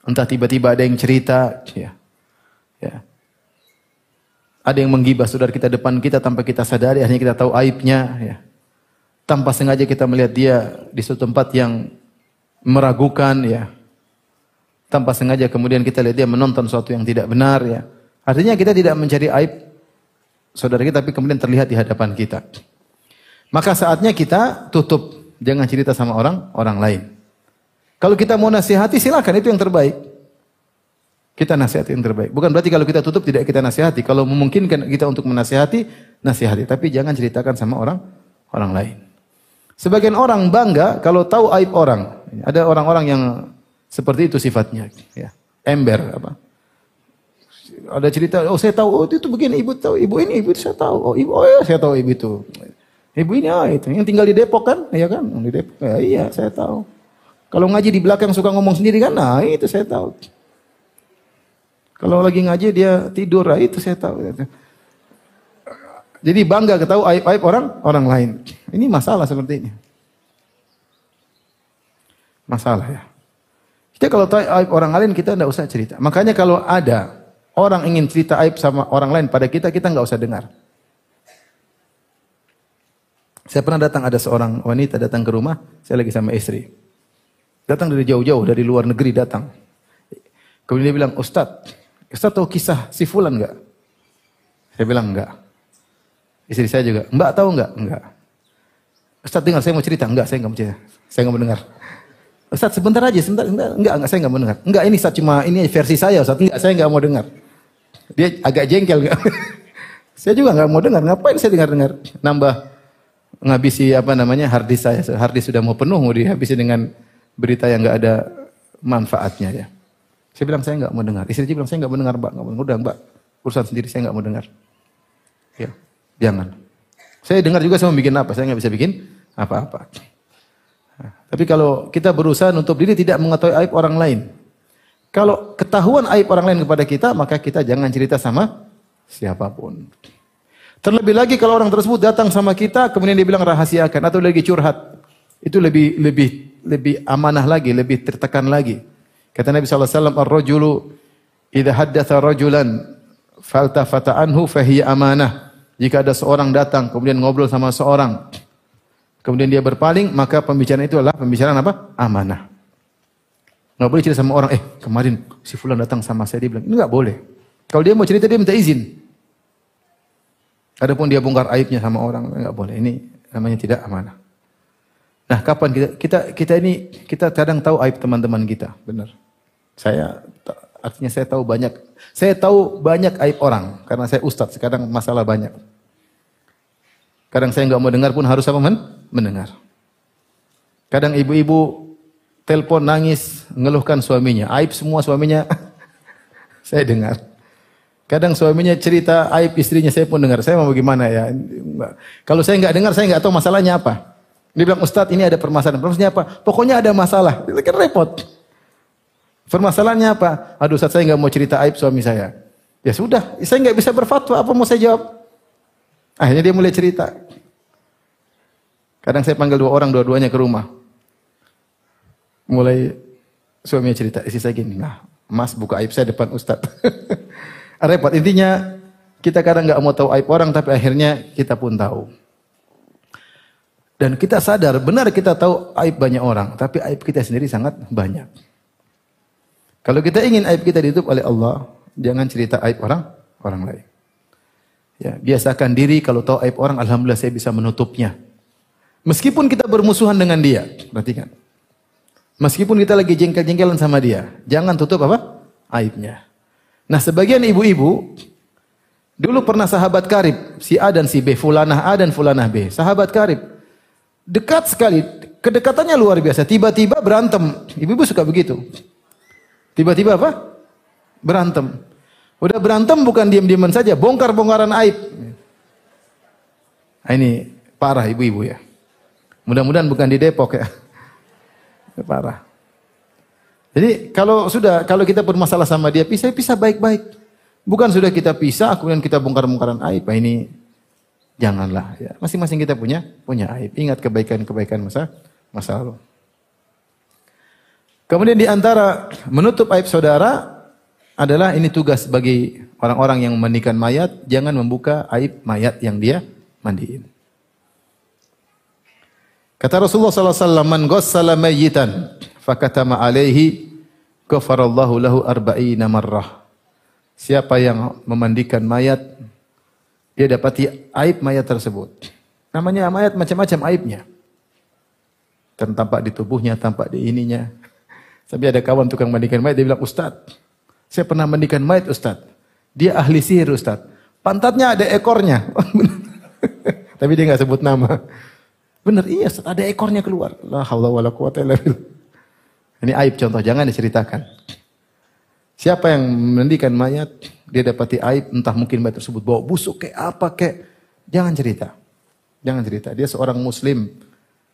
[SPEAKER 1] entah tiba-tiba ada yang cerita, ya. Ya. Ada yang menggibah saudara kita depan kita tanpa kita sadari, akhirnya kita tahu aibnya, ya tanpa sengaja kita melihat dia di suatu tempat yang meragukan ya. Tanpa sengaja kemudian kita lihat dia menonton sesuatu yang tidak benar ya. Artinya kita tidak mencari aib saudara kita tapi kemudian terlihat di hadapan kita. Maka saatnya kita tutup, jangan cerita sama orang orang lain. Kalau kita mau nasihati silakan itu yang terbaik. Kita nasihati yang terbaik. Bukan berarti kalau kita tutup tidak kita nasihati. Kalau memungkinkan kita untuk menasihati, nasihati. Tapi jangan ceritakan sama orang orang lain. Sebagian orang bangga kalau tahu aib orang. Ada orang-orang yang seperti itu sifatnya. Ya. Ember apa? Ada cerita, oh saya tahu, oh itu begini, ibu tahu, ibu ini, ibu itu saya tahu, oh ibu, oh ya saya tahu ibu itu. Ibu ini, ah itu, yang tinggal di Depok kan, ya kan, di Depok, ya, iya saya tahu. Kalau ngaji di belakang suka ngomong sendiri kan, nah itu saya tahu. Kalau lagi ngaji dia tidur, nah, itu saya tahu. Jadi bangga ketahui aib-aib orang orang lain. Ini masalah seperti ini. Masalah ya. Kita kalau tahu aib orang lain kita tidak usah cerita. Makanya kalau ada orang ingin cerita aib sama orang lain pada kita, kita nggak usah dengar. Saya pernah datang ada seorang wanita datang ke rumah, saya lagi sama istri. Datang dari jauh-jauh, dari luar negeri datang. Kemudian dia bilang, Ustadz, Ustadz tahu kisah si Fulan enggak? Saya bilang enggak. Istri saya juga, Mbak tahu enggak? Enggak. Ustaz dengar, saya mau cerita. Enggak, saya enggak mau cerita. Saya enggak mau dengar. Ustaz sebentar aja, sebentar. Enggak, enggak, enggak saya enggak mau dengar. Enggak, ini Ustaz cuma ini versi saya Ustaz. Enggak, saya enggak mau dengar. Dia agak jengkel enggak? saya juga enggak mau dengar. Ngapain saya dengar-dengar? Nambah ngabisi apa namanya hardis saya. Hardis sudah mau penuh, mau dihabisi dengan berita yang enggak ada manfaatnya ya. Saya bilang saya enggak mau dengar. Istri bilang saya enggak mau dengar, Mbak. Enggak mau. Udah, Mbak. Urusan sendiri saya enggak mau dengar. Ya. Jangan. Saya dengar juga saya mau bikin apa, saya nggak bisa bikin apa-apa. Tapi kalau kita berusaha untuk diri tidak mengetahui aib orang lain. Kalau ketahuan aib orang lain kepada kita, maka kita jangan cerita sama siapa pun. Terlebih lagi kalau orang tersebut datang sama kita, kemudian dia bilang rahasiakan atau lagi curhat. Itu lebih lebih lebih amanah lagi, lebih tertekan lagi. Kata Nabi SAW, Ar-rajulu idha haddatha rajulan faltafata anhu fahiya amanah. Jika ada seorang datang, kemudian ngobrol sama seorang, kemudian dia berpaling, maka pembicaraan itu adalah pembicaraan apa? Amanah. Nggak boleh cerita sama orang, eh kemarin si fulan datang sama saya, dia bilang, ini nggak boleh. Kalau dia mau cerita, dia minta izin. Adapun dia bongkar aibnya sama orang, nggak boleh. Ini namanya tidak amanah. Nah, kapan kita kita kita ini kita kadang tahu aib teman-teman kita, benar. Saya artinya saya tahu banyak. Saya tahu banyak aib orang karena saya ustadz. Sekarang masalah banyak. Kadang saya nggak mau dengar pun harus apa men? mendengar. Kadang ibu-ibu telepon nangis ngeluhkan suaminya, aib semua suaminya saya dengar. Kadang suaminya cerita aib istrinya saya pun dengar. Saya mau bagaimana ya? Kalau saya nggak dengar saya nggak tahu masalahnya apa. Dia bilang Ustadz ini ada permasalahan. Permasalahannya apa? Pokoknya ada masalah. Kan repot. Permasalahannya apa? Aduh Ustaz saya nggak mau cerita aib suami saya. Ya sudah, saya nggak bisa berfatwa. Apa mau saya jawab? Akhirnya dia mulai cerita. Kadang saya panggil dua orang, dua-duanya ke rumah. Mulai suaminya cerita, isi saya gini, nah mas buka aib saya depan Ustadz. Repot, intinya kita kadang nggak mau tahu aib orang, tapi akhirnya kita pun tahu. Dan kita sadar, benar kita tahu aib banyak orang, tapi aib kita sendiri sangat banyak. Kalau kita ingin aib kita ditutup oleh Allah, jangan cerita aib orang orang lain. Ya, biasakan diri kalau tahu aib orang, alhamdulillah saya bisa menutupnya. Meskipun kita bermusuhan dengan dia, perhatikan. Meskipun kita lagi jengkel-jengkelan sama dia, jangan tutup apa? Aibnya. Nah, sebagian ibu-ibu dulu pernah sahabat karib, si A dan si B, fulanah A dan fulanah B, sahabat karib. Dekat sekali, kedekatannya luar biasa. Tiba-tiba berantem. Ibu-ibu suka begitu. Tiba-tiba apa? Berantem. Udah berantem bukan diam-diaman saja, bongkar-bongkaran aib. Nah, ini parah ibu-ibu ya. Mudah-mudahan bukan di Depok ya. Parah. Jadi kalau sudah kalau kita bermasalah sama dia pisah pisah baik-baik. Bukan sudah kita pisah kemudian kita bongkar-bongkaran aib. Nah, ini janganlah ya. Masing-masing kita punya punya aib. Ingat kebaikan-kebaikan masa masa lalu. Kemudian di antara menutup aib saudara adalah ini tugas bagi orang-orang yang memandikan mayat, jangan membuka aib mayat yang dia mandiin. Kata Rasulullah sallallahu alaihi wasallam, "Man ghassala mayyitan fakatama alaihi ghafarallahu lahu arba'ina marrah." Siapa yang memandikan mayat dia dapati aib mayat tersebut. Namanya mayat macam-macam aibnya. Dan tampak di tubuhnya, tampak di ininya, tapi ada kawan tukang mandikan mayat, dia bilang, Ustaz, saya pernah mandikan mayat Ustaz. Dia ahli sihir Ustaz. Pantatnya ada ekornya. Tapi dia nggak sebut nama. Benar, iya Ustaz, ada ekornya keluar. La haula wala quwata illa Ini aib contoh, jangan diceritakan. Siapa yang mandikan mayat, dia dapati aib, entah mungkin mayat tersebut bawa busuk kayak apa kayak. Jangan cerita. Jangan cerita. Dia seorang muslim.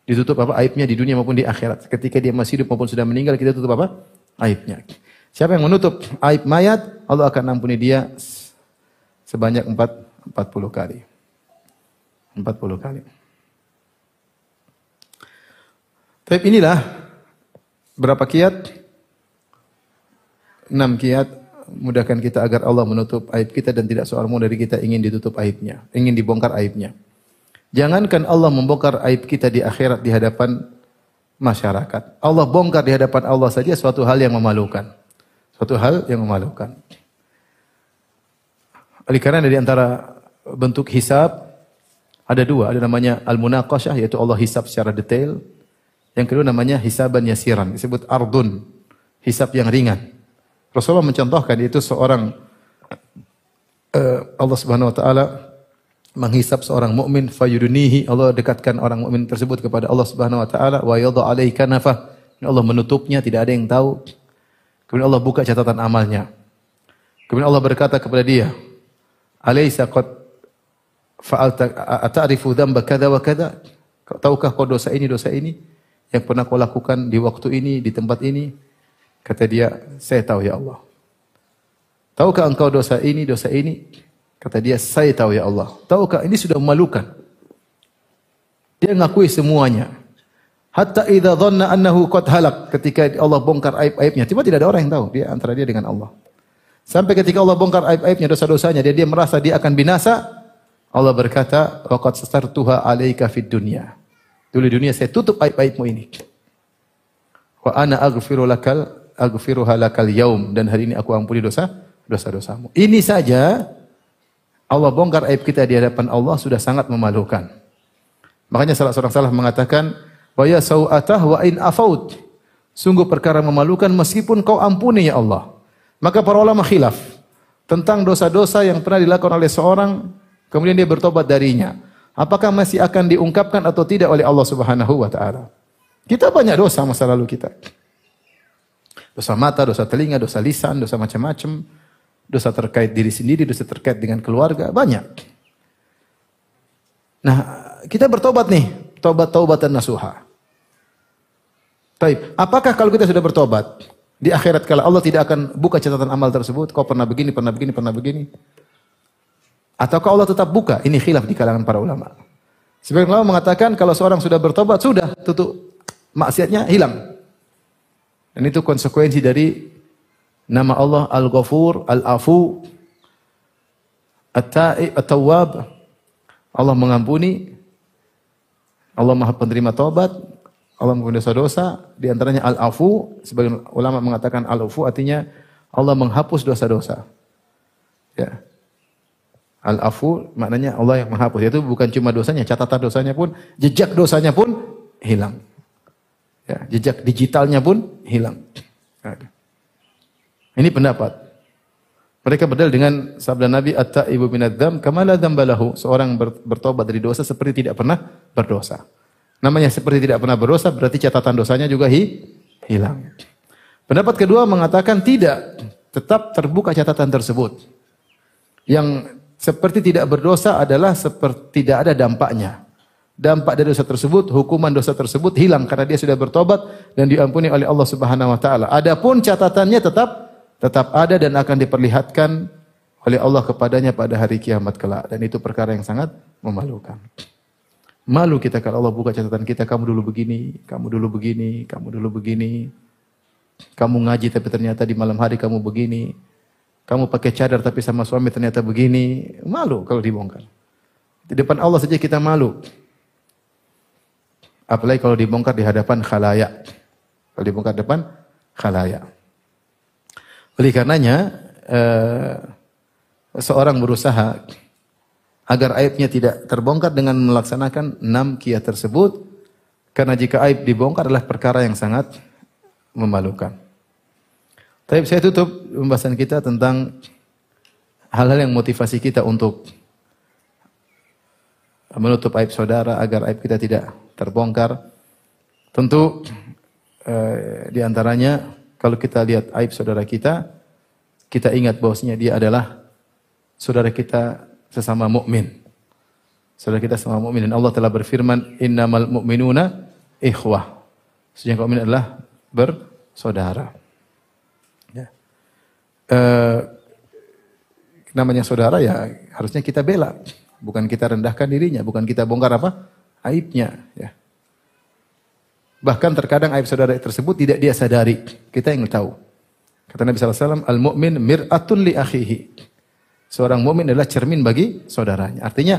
[SPEAKER 1] Ditutup apa? Aibnya di dunia maupun di akhirat. Ketika dia masih hidup maupun sudah meninggal, kita tutup apa? Aibnya. Siapa yang menutup aib mayat, Allah akan ampuni dia sebanyak 4, 40 kali. 40 kali. Tapi inilah berapa kiat? 6 kiat mudahkan kita agar Allah menutup aib kita dan tidak seorang dari kita ingin ditutup aibnya, ingin dibongkar aibnya. Jangankan Allah membongkar aib kita di akhirat di hadapan masyarakat. Allah bongkar di hadapan Allah saja suatu hal yang memalukan. Suatu hal yang memalukan. Oleh karena dari antara bentuk hisab ada dua, ada namanya al-munaqasyah yaitu Allah hisab secara detail. Yang kedua namanya hisaban yasiran, disebut ardun, hisab yang ringan. Rasulullah mencontohkan itu seorang uh, Allah Subhanahu wa taala menghisap seorang mukmin fayudunihi Allah dekatkan orang mukmin tersebut kepada Allah Subhanahu wa taala wa yadha alaihi Allah menutupnya tidak ada yang tahu. Kemudian Allah buka catatan amalnya. Kemudian Allah berkata kepada dia alaysa qad fa'alta ata'rifu dzamba wa tahukah kau dosa ini dosa ini? Yang pernah kau lakukan di waktu ini di tempat ini? Kata dia saya tahu ya Allah. Tahukah engkau dosa ini dosa ini Kata dia, saya tahu ya Allah. Tahukah ini sudah memalukan. Dia ngakui semuanya. Hatta idza dhanna annahu qad halak. Ketika Allah bongkar aib-aibnya, tiba tidak ada orang yang tahu dia antara dia dengan Allah. Sampai ketika Allah bongkar aib-aibnya, dosa-dosanya, dia, dia merasa dia akan binasa. Allah berkata, "Waqad satartuha 'alaika fid dunya." Dulu dunia saya tutup aib-aibmu ini. Wa ana aghfiru lakal aghfiruha lakal yaum dan hari ini aku ampuni dosa dosa-dosamu. Ini saja Allah bongkar aib kita di hadapan Allah sudah sangat memalukan. Makanya salah seorang salah mengatakan, Wa ya sau'atah wa in afaut. Sungguh perkara memalukan meskipun kau ampuni ya Allah. Maka para ulama khilaf tentang dosa-dosa yang pernah dilakukan oleh seorang kemudian dia bertobat darinya. Apakah masih akan diungkapkan atau tidak oleh Allah Subhanahu wa taala? Kita banyak dosa masa lalu kita. Dosa mata, dosa telinga, dosa lisan, dosa macam-macam. Dosa terkait diri sendiri, dosa terkait dengan keluarga, banyak. Nah, kita bertobat nih, tobat taubatan nasuha. Baik, apakah kalau kita sudah bertobat di akhirat kalau Allah tidak akan buka catatan amal tersebut, kau pernah begini, pernah begini, pernah begini? Ataukah Allah tetap buka? Ini khilaf di kalangan para ulama. Sebagian ulama mengatakan kalau seorang sudah bertobat sudah tutup maksiatnya hilang. Dan itu konsekuensi dari nama Allah Al-Ghafur, Al-Afu, At-Ta'ib, At-Tawwab. Allah mengampuni, Allah Maha penerima taubat, Allah mengampuni dosa-dosa, di antaranya al-afu, sebagian ulama mengatakan al-afu artinya Allah menghapus dosa-dosa. Ya. Al-afu maknanya Allah yang menghapus. Itu bukan cuma dosanya, catatan dosanya pun, jejak dosanya pun hilang. Ya, jejak digitalnya pun hilang. Ini pendapat. Mereka berdalil dengan sabda Nabi at-taibu minadz-dzam kama la dzambalahu. Seorang bertobat dari dosa seperti tidak pernah berdosa. Namanya seperti tidak pernah berdosa berarti catatan dosanya juga hi, hilang. Pendapat kedua mengatakan tidak, tetap terbuka catatan tersebut. Yang seperti tidak berdosa adalah seperti tidak ada dampaknya. Dampak dari dosa tersebut, hukuman dosa tersebut hilang karena dia sudah bertobat dan diampuni oleh Allah Subhanahu wa taala. Adapun catatannya tetap tetap ada dan akan diperlihatkan oleh Allah kepadanya pada hari kiamat kelak dan itu perkara yang sangat memalukan. Malu kita kalau Allah buka catatan kita, kamu dulu begini, kamu dulu begini, kamu dulu begini. Kamu ngaji tapi ternyata di malam hari kamu begini. Kamu pakai cadar tapi sama suami ternyata begini. Malu kalau dibongkar. Di depan Allah saja kita malu. Apalagi kalau dibongkar di hadapan khalayak. Kalau dibongkar di depan khalayak. Oleh karenanya, eh, seorang berusaha agar aibnya tidak terbongkar dengan melaksanakan enam kiat tersebut. Karena jika aib dibongkar adalah perkara yang sangat memalukan. Tapi saya tutup pembahasan kita tentang hal-hal yang motivasi kita untuk menutup aib saudara agar aib kita tidak terbongkar. Tentu eh, di antaranya kalau kita lihat aib saudara kita, kita ingat bahwasanya dia adalah saudara kita sesama mukmin. Saudara kita sesama mukmin dan Allah telah berfirman, "Innamal mu'minuna ikhwah." Sesungguhnya mukmin adalah bersaudara. Ya. E, namanya saudara ya harusnya kita bela, bukan kita rendahkan dirinya, bukan kita bongkar apa? aibnya, ya. Bahkan terkadang aib saudara tersebut tidak dia sadari. Kita yang tahu. Kata Nabi SAW, Al-mu'min mir'atun li akhihi. Seorang mukmin adalah cermin bagi saudaranya. Artinya,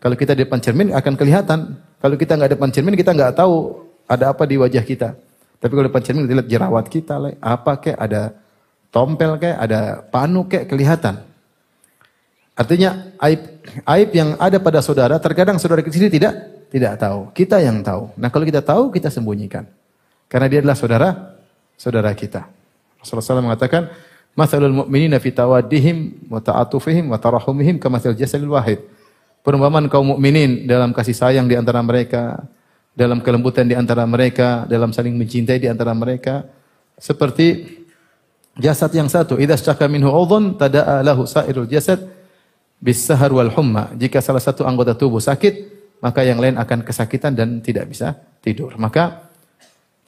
[SPEAKER 1] kalau kita di depan cermin akan kelihatan. Kalau kita nggak depan cermin, kita nggak tahu ada apa di wajah kita. Tapi kalau depan cermin kita lihat jerawat kita, apa kayak ada tompel kayak ada panu kayak kelihatan. Artinya aib aib yang ada pada saudara terkadang saudara kita sendiri tidak tidak tahu. Kita yang tahu. Nah kalau kita tahu kita sembunyikan. Karena dia adalah saudara saudara kita. Rasulullah SAW mengatakan Masalul mu'minina fi tawaddihim wa ta'atufihim wa tarahumihim kamathal jasadil wahid. Perumpamaan kaum mukminin dalam kasih sayang di antara mereka, dalam kelembutan di antara mereka, dalam saling mencintai di antara mereka seperti jasad yang satu. Idza syaka minhu udhun tada'a lahu sairul jasad bis sahar wal humma. Jika salah satu anggota tubuh sakit, maka yang lain akan kesakitan dan tidak bisa tidur. Maka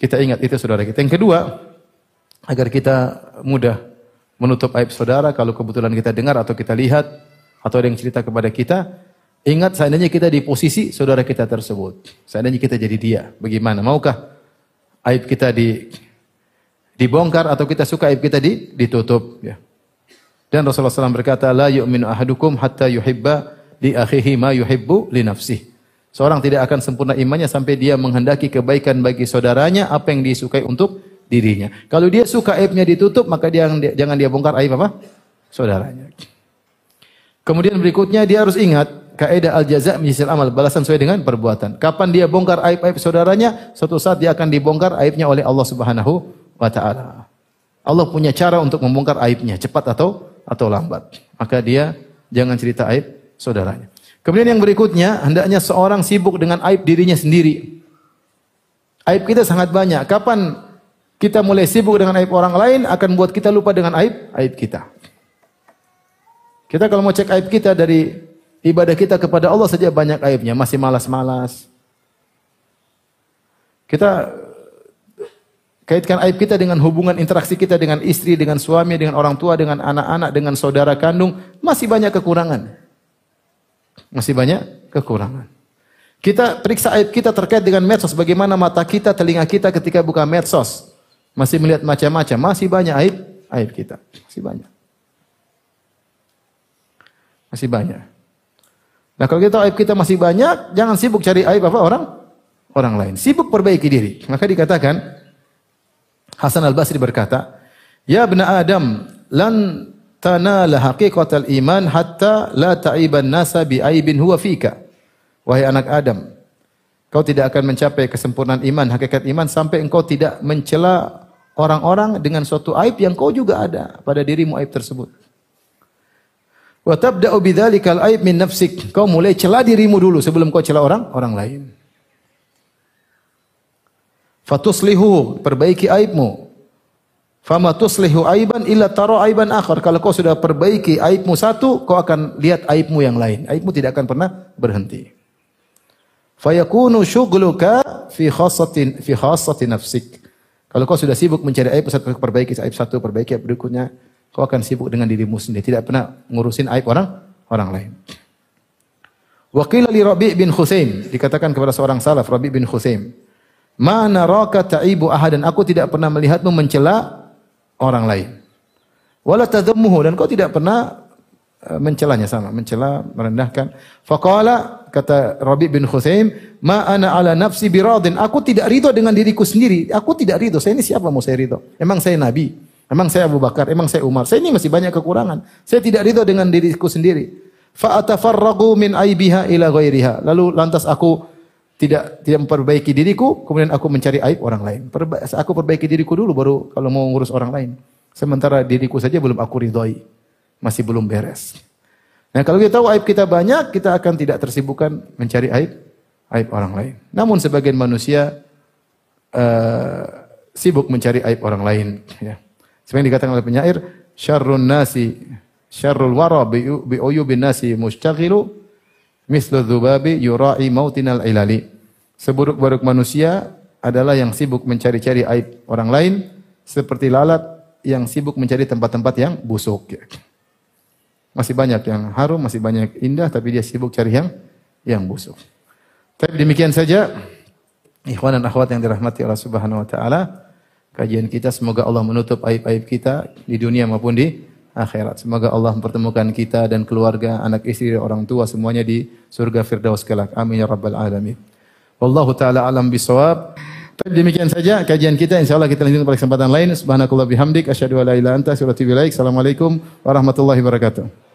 [SPEAKER 1] kita ingat itu saudara kita. Yang kedua, agar kita mudah menutup aib saudara kalau kebetulan kita dengar atau kita lihat atau ada yang cerita kepada kita, Ingat seandainya kita di posisi saudara kita tersebut. Seandainya kita jadi dia, bagaimana? Maukah aib kita di dibongkar atau kita suka aib kita di, ditutup ya. Dan Rasulullah SAW berkata, La yu'minu ahadukum hatta yuhibba li akhihi ma yuhibbu li nafsih. Seorang tidak akan sempurna imannya sampai dia menghendaki kebaikan bagi saudaranya apa yang disukai untuk dirinya. Kalau dia suka aibnya ditutup, maka dia jangan dia bongkar aib apa? Saudaranya. Kemudian berikutnya dia harus ingat kaidah al jaza misil amal, balasan sesuai dengan perbuatan. Kapan dia bongkar aib-aib saudaranya, suatu saat dia akan dibongkar aibnya oleh Allah Subhanahu wa taala. Allah punya cara untuk membongkar aibnya, cepat atau atau lambat. Maka dia jangan cerita aib saudaranya. Kemudian yang berikutnya, hendaknya seorang sibuk dengan aib dirinya sendiri. Aib kita sangat banyak. Kapan kita mulai sibuk dengan aib orang lain akan buat kita lupa dengan aib aib kita. Kita kalau mau cek aib kita dari ibadah kita kepada Allah saja banyak aibnya, masih malas-malas. Kita kaitkan aib kita dengan hubungan interaksi kita dengan istri, dengan suami, dengan orang tua, dengan anak-anak, dengan saudara kandung, masih banyak kekurangan. Masih banyak kekurangan. Kita periksa aib kita terkait dengan medsos. Bagaimana mata kita, telinga kita ketika buka medsos. Masih melihat macam-macam. Masih banyak aib, aib kita. Masih banyak. Masih banyak. Nah kalau kita aib kita masih banyak, jangan sibuk cari aib apa orang orang lain. Sibuk perbaiki diri. Maka dikatakan Hasan Al Basri berkata, Ya bena Adam, lan tanala haqiqatal iman hatta la ta'iban nasa bi aibin huwa fika. Wahai anak Adam, kau tidak akan mencapai kesempurnaan iman, hakikat iman sampai engkau tidak mencela orang-orang dengan suatu aib yang kau juga ada pada dirimu aib tersebut. Wa tabda'u bidzalikal aib min nafsik. Kau mulai cela dirimu dulu sebelum kau cela orang orang lain. Fatuslihu, perbaiki aibmu. Fama tuslihu aiban illa taro aiban akhar. Kalau kau sudah perbaiki aibmu satu, kau akan lihat aibmu yang lain. Aibmu tidak akan pernah berhenti. Fayakunu syughluka fi khassatin fi khassati nafsik. Kalau kau sudah sibuk mencari aib satu perbaiki aib satu perbaiki aib berikutnya, kau akan sibuk dengan dirimu sendiri, tidak pernah ngurusin aib orang orang lain. Wakil li Rabi bin Husain dikatakan kepada seorang salaf Rabi bin Husain, "Ma naraka ta'ibu ahadan." Aku tidak pernah melihatmu mencela orang lain. Wala tadammuhu dan kau tidak pernah uh, mencelanya sama, mencela, merendahkan. Faqala kata Rabi bin Husaim, "Ma ana ala nafsi biradin." Aku tidak ridho dengan diriku sendiri. Aku tidak ridho. Saya ini siapa mau saya ridho? Emang saya nabi? Emang saya Abu Bakar? Emang saya Umar? Saya ini masih banyak kekurangan. Saya tidak ridho dengan diriku sendiri. Fa atafarraqu min aibiha ila ghairiha. Lalu lantas aku tidak tidak memperbaiki diriku, kemudian aku mencari aib orang lain. Perba aku perbaiki diriku dulu baru kalau mau ngurus orang lain. Sementara diriku saja belum aku ridhoi. Masih belum beres. Nah, kalau kita tahu aib kita banyak, kita akan tidak tersibukkan mencari aib aib orang lain. Namun sebagian manusia uh, sibuk mencari aib orang lain ya. Seperti dikatakan oleh penyair, syarrun nasi syarrul wara bi uyubin nasi mustaghilu mislu dzubabi yura'i mautinal ilali. Seburuk-buruk manusia adalah yang sibuk mencari-cari aib orang lain seperti lalat yang sibuk mencari tempat-tempat yang busuk. Masih banyak yang harum, masih banyak indah tapi dia sibuk cari yang yang busuk. Tapi demikian saja ikhwan dan akhwat yang dirahmati Allah Subhanahu wa taala. Kajian kita semoga Allah menutup aib-aib kita di dunia maupun di akhirat. Semoga Allah mempertemukan kita dan keluarga, anak istri, orang tua semuanya di surga firdaus kelak. Amin ya rabbal alamin. Wallahu taala alam bisawab. Demikian saja kajian kita. Insyaallah kita lanjutkan pada kesempatan lain. Subhanakallah bihamdik. La ilaha illa anta. Assalamualaikum warahmatullahi wabarakatuh.